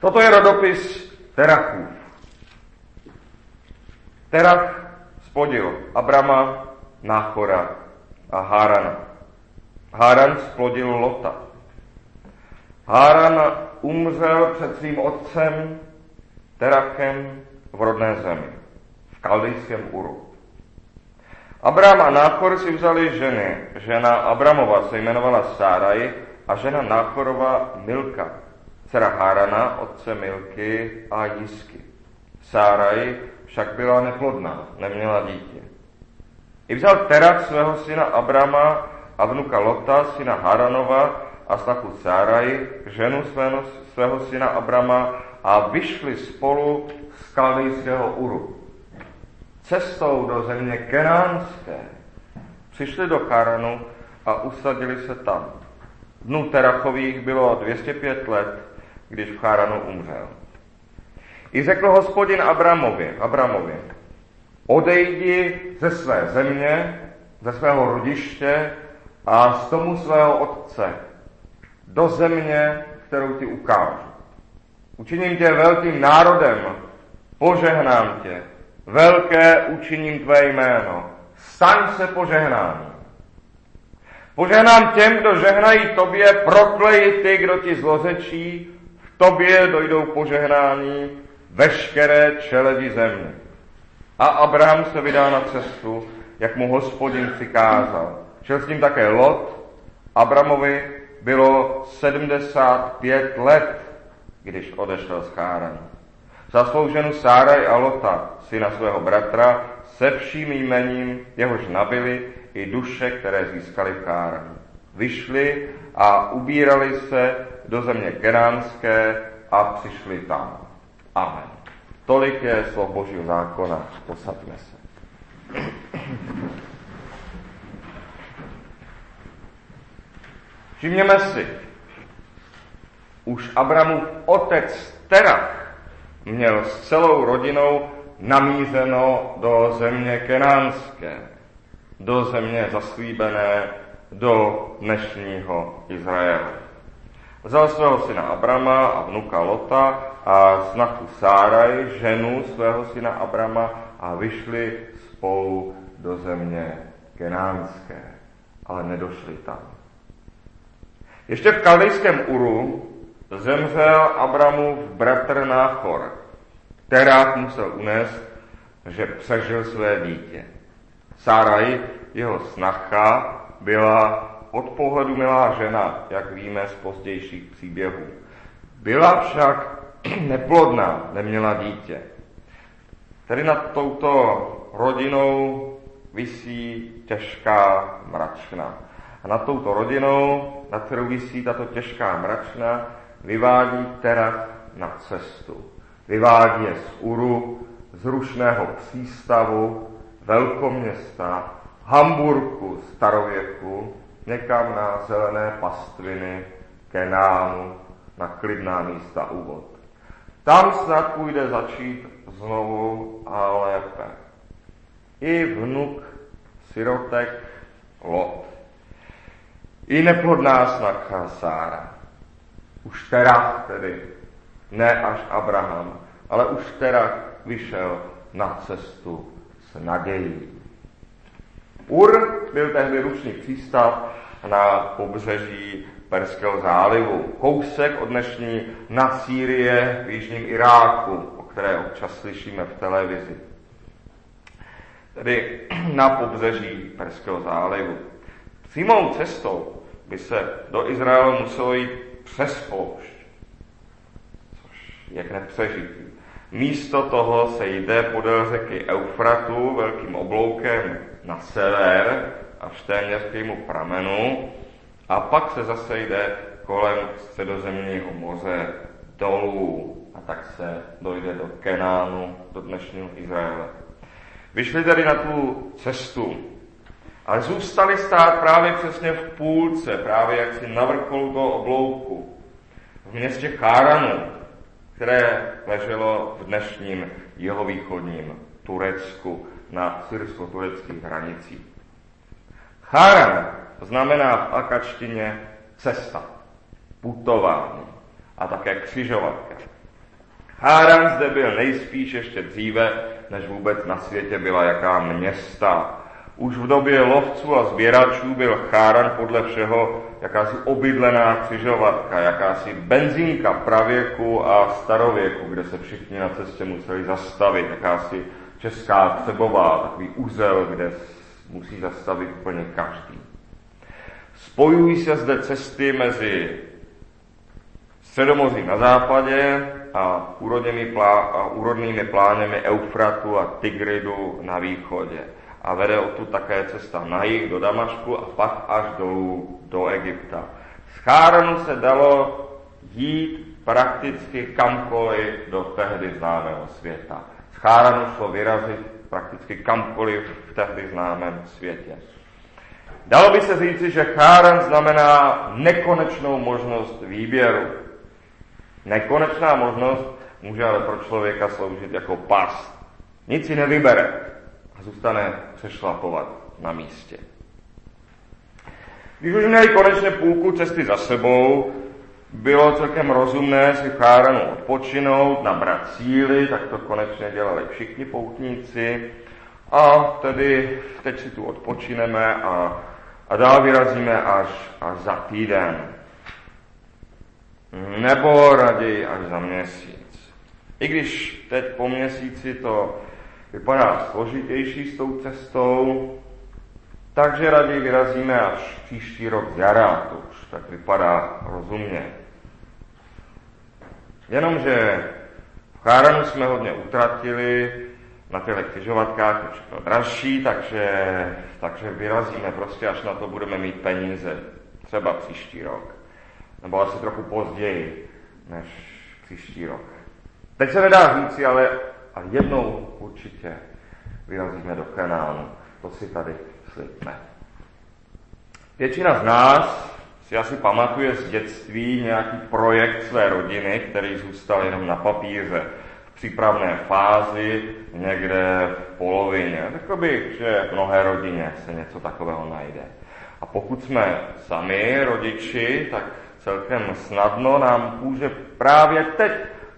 Toto je rodopis Terachův. Terach splodil Abrama, Náchora a Hárana. Háran splodil Lota. Háran umřel před svým otcem Terachem v rodné zemi, v kaldejském Uru. Abraham a Náchor si vzali ženy. Žena Abramova se jmenovala Sáraj a žena Náchorova Milka, dcera Hárana, otce Milky a Jisky. Sáraj však byla neplodná, neměla dítě. I vzal Terach svého syna Abrama a vnuka Lota, syna Haranova a snachu Sáraj, ženu svého, svého syna Abrama a vyšli spolu z kaldejského Uru. Cestou do země Kenánské přišli do Charanu a usadili se tam. Dnů Terachových bylo 205 let, když v Charanu umřel. I řekl hospodin Abramovi, Abramovi, odejdi ze své země, ze svého rodiště a z tomu svého otce do země, kterou ti ukážu. Učiním tě velkým národem, požehnám tě, velké učiním tvé jméno, staň se požehnám. Požehnám těm, kdo žehnají tobě, prokleji ty, kdo ti zlozečí, v tobě dojdou požehnání veškeré čeledi země. A Abraham se vydá na cestu, jak mu hospodin přikázal. Šel s ním také Lot. Abramovi bylo 75 let, když odešel z Cháranu. Za svou ženu Sáraj a Lota, syna svého bratra, se vším jmením, jehož nabili i duše, které získali v Cháranu. Vyšli a ubírali se do země Kenánské a přišli tam. Amen. Tolik je slov Božího zákona. Posaďme se. Všimněme si, už Abramův otec Terach měl s celou rodinou namířeno do země kenánské, do země zaslíbené, do dnešního Izraele. Vzal svého syna Abrama a vnuka Lota a snachu Sáraj, ženu svého syna Abrama a vyšli spolu do země kenánské, ale nedošli tam. Ještě v kaldejském Uru zemřel Abramův bratr Náchor, která musel unést, že přežil své dítě. Sáraj, jeho snacha, byla od pohledu milá žena, jak víme z pozdějších příběhů. Byla však neplodná, neměla dítě. Tedy nad touto rodinou visí těžká mračna. A nad touto rodinou, nad kterou visí tato těžká mračna, vyvádí Terach na cestu. Vyvádí je z Uru, z rušného přístavu, velkoměsta, Hamburku starověku, někam na zelené pastviny, Kenánu, na klidná místa úvod. Tam snad půjde začít znovu a lépe. I vnuk sirotek Lot. I neplodná snacha Sára. Už teda tedy, ne až Abraham, ale už teda vyšel na cestu s nadějí. Ur byl tehdy ručný přístav na pobřeží Perského zálivu, kousek od dnešní na Sýrie v jižním Iráku, o které občas slyšíme v televizi. Tedy na pobřeží Perského zálivu. Přímou cestou by se do Izraele muselo jít přes poušť, což je k nepřežití. Místo toho se jde podél řeky Eufratu velkým obloukem na sever až téměř k jejímu pramenu a pak se zase jde kolem středozemního moře dolů a tak se dojde do Kenánu, do dnešního Izraele. Vyšli tedy na tu cestu, ale zůstali stát právě přesně v půlce, právě jak si na vrcholu toho oblouku, v městě Cháranu, které leželo v dnešním jihovýchodním Turecku na syrsko-tureckých hranicích. Charan znamená v akačtině cesta, putování a také křižovatka. Háran zde byl nejspíš ještě dříve, než vůbec na světě byla jaká města. Už v době lovců a sběračů byl Cháran podle všeho jakási obydlená křižovatka, jakási benzínka pravěku a starověku, kde se všichni na cestě museli zastavit, jakási česká Třebová, takový úzel, kde musí zastavit úplně každý. Spojují se zde cesty mezi Středomoří na západě a úrodnými, plá, a úrodnými pláněmi Eufratu a Tigridu na východě. A vede o tu také cesta na jih do Damašku a pak až dolů do Egypta. Z Cháranu se dalo jít prakticky kamkoliv do tehdy známého světa. Z Cháranu šlo vyrazit prakticky kamkoliv v tehdy známém světě. Dalo by se říci, že Cháran znamená nekonečnou možnost výběru. Nekonečná možnost může ale pro člověka sloužit jako pas. Nic si nevybere a zůstane přešlapovat na místě. Když už měli konečně půlku cesty za sebou, bylo celkem rozumné si v Cháranu odpočinout, nabrat síly, tak to konečně dělali všichni poutníci. A tedy teď si tu odpočineme a, a dál vyrazíme až, až za týden nebo raději až za měsíc. I když teď po měsíci to vypadá složitější s tou cestou, takže raději vyrazíme až příští rok z jara, to už tak vypadá rozumně. Jenomže v Cháranu jsme hodně utratili, na těchto křižovatkách je všechno dražší, takže, takže vyrazíme prostě, až na to budeme mít peníze, třeba příští rok nebo asi trochu později než příští rok. Teď se nedá říci, ale, jednou určitě vyrazíme do Kanánu. To si tady slibme. Většina z nás si asi pamatuje z dětství nějaký projekt své rodiny, který zůstal jenom na papíře, v přípravné fázi, někde v polovině. Řekl bych, že v mnohé rodině se něco takového najde. A pokud jsme sami rodiči, tak celkem snadno nám může právě teď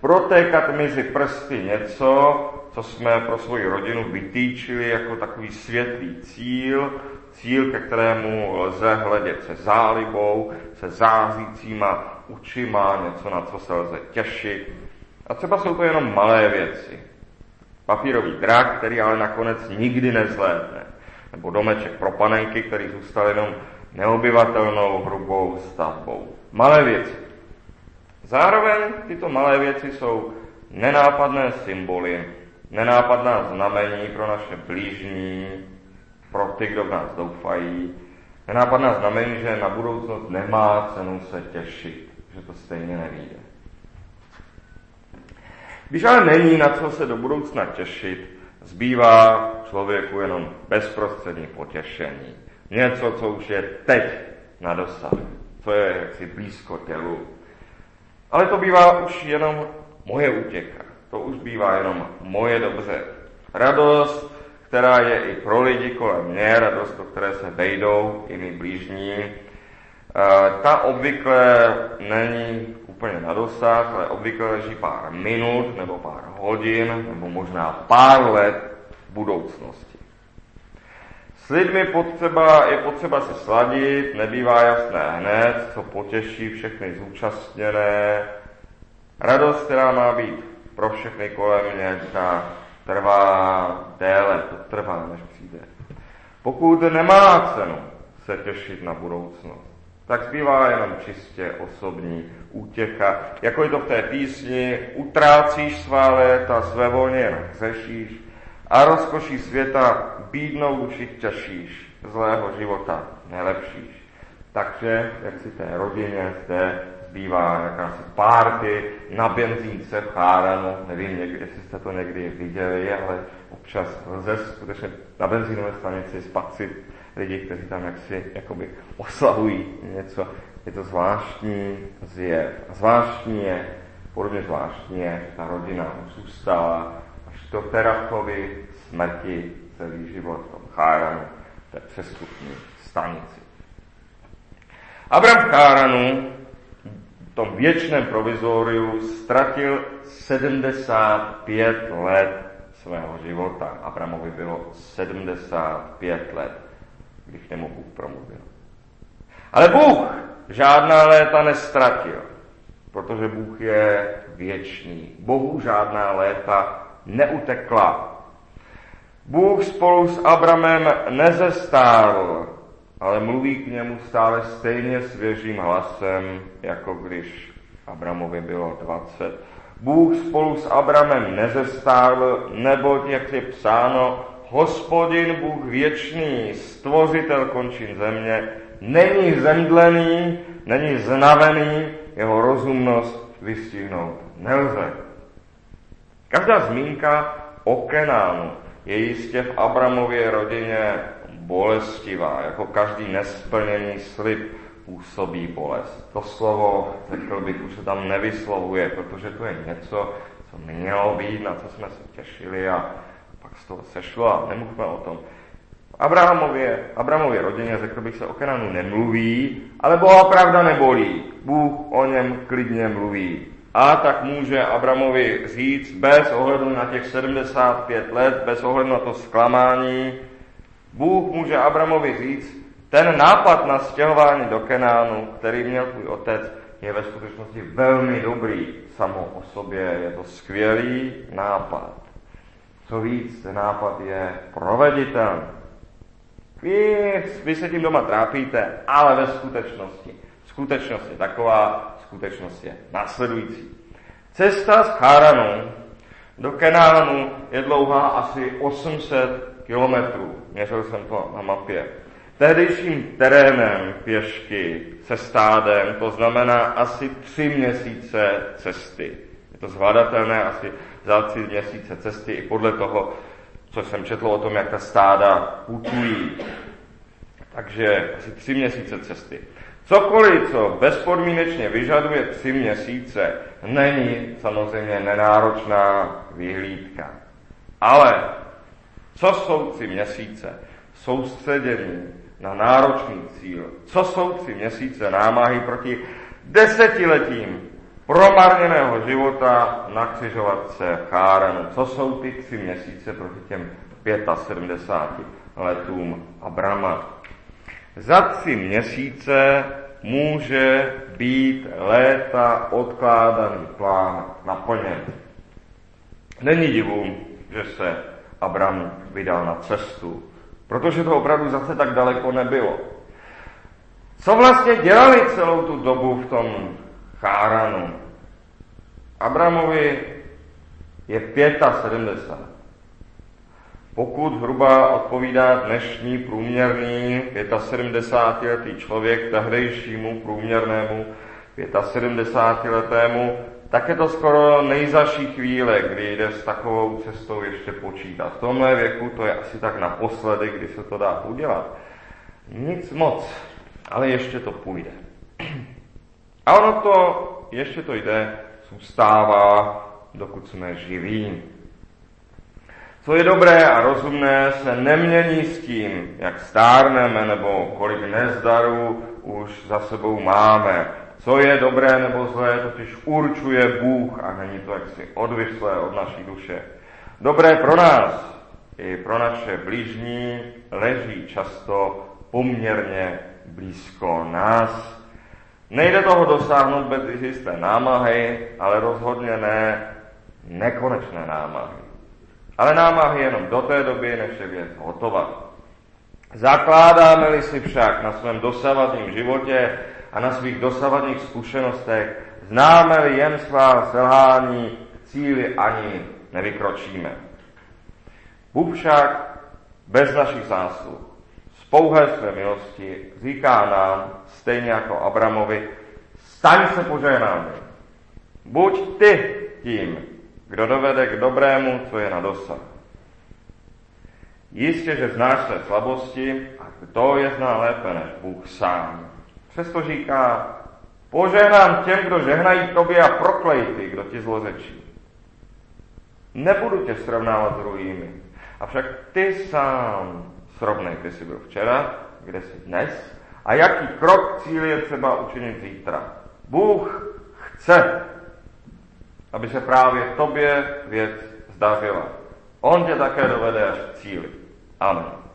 protékat mezi prsty něco, co jsme pro svoji rodinu vytýčili jako takový světlý cíl, cíl, ke kterému lze hledět se zálibou, se zázícíma učima, něco, na co se lze těšit. A třeba jsou to jenom malé věci. Papírový drak, který ale nakonec nikdy nezlétne. Nebo domeček pro panenky, který zůstal jenom neobyvatelnou hrubou stavbou. Malé věci. Zároveň tyto malé věci jsou nenápadné symboly, nenápadná znamení pro naše blížní, pro ty, kdo v nás doufají, nenápadná znamení, že na budoucnost nemá cenu se těšit, že to stejně nevíde. Když ale není na co se do budoucna těšit, zbývá člověku jenom bezprostřední potěšení. Něco, co už je teď na dosah, co je jaksi blízko tělu. Ale to bývá už jenom moje útěka. To už bývá jenom moje dobře. Radost, která je i pro lidi kolem mě, radost, o které se vejdou i my blížní, eh, ta obvykle není úplně na dosah, ale obvykle leží pár minut nebo pár hodin nebo možná pár let v budoucnosti. S lidmi potřeba, je potřeba se sladit, nebývá jasné hned, co potěší všechny zúčastněné. Radost, která má být pro všechny kolem mě, ta trvá déle, to trvá, než přijde. Pokud nemá cenu se těšit na budoucnost, tak zbývá jenom čistě osobní útěcha. Jako je to v té písni, utrácíš svá léta, své volně jen a rozkoší světa bídnou duši těšíš, zlého života nelepšíš. Takže, jak si té rodině zde zbývá jakási párty na benzínce v Cháranu, nevím, někdy, jestli jste to někdy viděli, ale občas lze skutečně na benzínové stanici spatřit lidi, kteří tam jaksi jakoby oslavují něco. Je to zvláštní zjev. A zvláštní je, podobně zvláštní je, že ta rodina zůstala to Terachovi smrti celý život v tom Cháranu, té přeskupní stanici. Abram v Cháranu tom věčném provizoriu ztratil 75 let svého života. Abramovi bylo 75 let, když k němu Bůh promluvil. Ale Bůh žádná léta nestratil, protože Bůh je věčný. Bohu žádná léta neutekla. Bůh spolu s Abramem nezestárl, ale mluví k němu stále stejně svěžím hlasem, jako když Abramovi bylo 20. Bůh spolu s Abramem nezestárl, neboť, jak je psáno, hospodin Bůh věčný, stvořitel končin země, není zemdlený, není znavený, jeho rozumnost vystihnout nelze. Každá zmínka o Kenánu je jistě v Abramově rodině bolestivá, jako každý nesplněný slib působí bolest. To slovo, řekl bych, už se tam nevyslovuje, protože to je něco, co mělo být, na co jsme se těšili a pak z toho sešlo a nemluvme o tom. Abrahamově, Abrahamově rodině, řekl bych se, o Kenanu nemluví, ale Boha pravda nebolí. Bůh o něm klidně mluví. A tak může Abramovi říct bez ohledu na těch 75 let, bez ohledu na to zklamání, Bůh může Abramovi říct, ten nápad na stěhování do Kenánu, který měl tvůj otec, je ve skutečnosti velmi dobrý samo o sobě. Je to skvělý nápad. Co víc, ten nápad je proveditelný. Vy, vy se tím doma trápíte, ale ve skutečnosti. Skutečnost je taková, skutečnost je následující. Cesta z Cháranu do Kenánu je dlouhá asi 800 kilometrů. Měřil jsem to na mapě. Tehdejším terénem pěšky se stádem, to znamená asi tři měsíce cesty. Je to zvládatelné asi za tři měsíce cesty i podle toho, co jsem četl o tom, jak ta stáda putují. Takže asi tři měsíce cesty. Cokoliv, co bezpodmínečně vyžaduje tři měsíce, není samozřejmě nenáročná vyhlídka. Ale co jsou tři měsíce soustředění na náročný cíl? Co jsou tři měsíce námahy proti desetiletím promarněného života na křižovatce Chárenu? Co jsou ty tři měsíce proti těm 75 letům Abrama? Za tři měsíce může být léta odkládaný plán naplněn. Není divu, že se Abram vydal na cestu, protože to opravdu zase tak daleko nebylo. Co vlastně dělali celou tu dobu v tom Cháranu? Abramovi je 75. Pokud hruba odpovídá dnešní průměrný 75-letý člověk tehdejšímu průměrnému 75-letému, tak je to skoro nejzaší chvíle, kdy jde s takovou cestou ještě počítat. V tomhle věku to je asi tak naposledy, kdy se to dá udělat. Nic moc, ale ještě to půjde. A ono to, ještě to jde, zůstává, dokud jsme živí. Co je dobré a rozumné, se nemění s tím, jak stárneme nebo kolik nezdarů už za sebou máme. Co je dobré nebo zlé, totiž určuje Bůh a není to jaksi odvislé od naší duše. Dobré pro nás i pro naše blížní leží často poměrně blízko nás. Nejde toho dosáhnout bez jisté námahy, ale rozhodně ne nekonečné námahy. Ale námahy jenom do té doby, než je věc hotová. Zakládáme-li si však na svém dosavadním životě a na svých dosavadních zkušenostech, známe-li jen svá selhání, k cíli ani nevykročíme. Bůh však bez našich zásluh, z pouhé své milosti, říká nám, stejně jako Abramovi, staň se požehnáme. Buď ty tím, kdo dovede k dobrému, co je na dosah. Jistě, že znáš své slabosti a kdo je zná lépe než Bůh sám. Přesto říká, požehnám těm, kdo žehnají tobě a proklej ty, kdo ti zlořečí. Nebudu tě srovnávat s druhými, avšak ty sám srovnej, kde jsi byl včera, kde jsi dnes a jaký krok cíl je třeba učinit zítra. Bůh chce, aby se právě tobě věc zdařila. On tě také dovede až k cíli. Amen.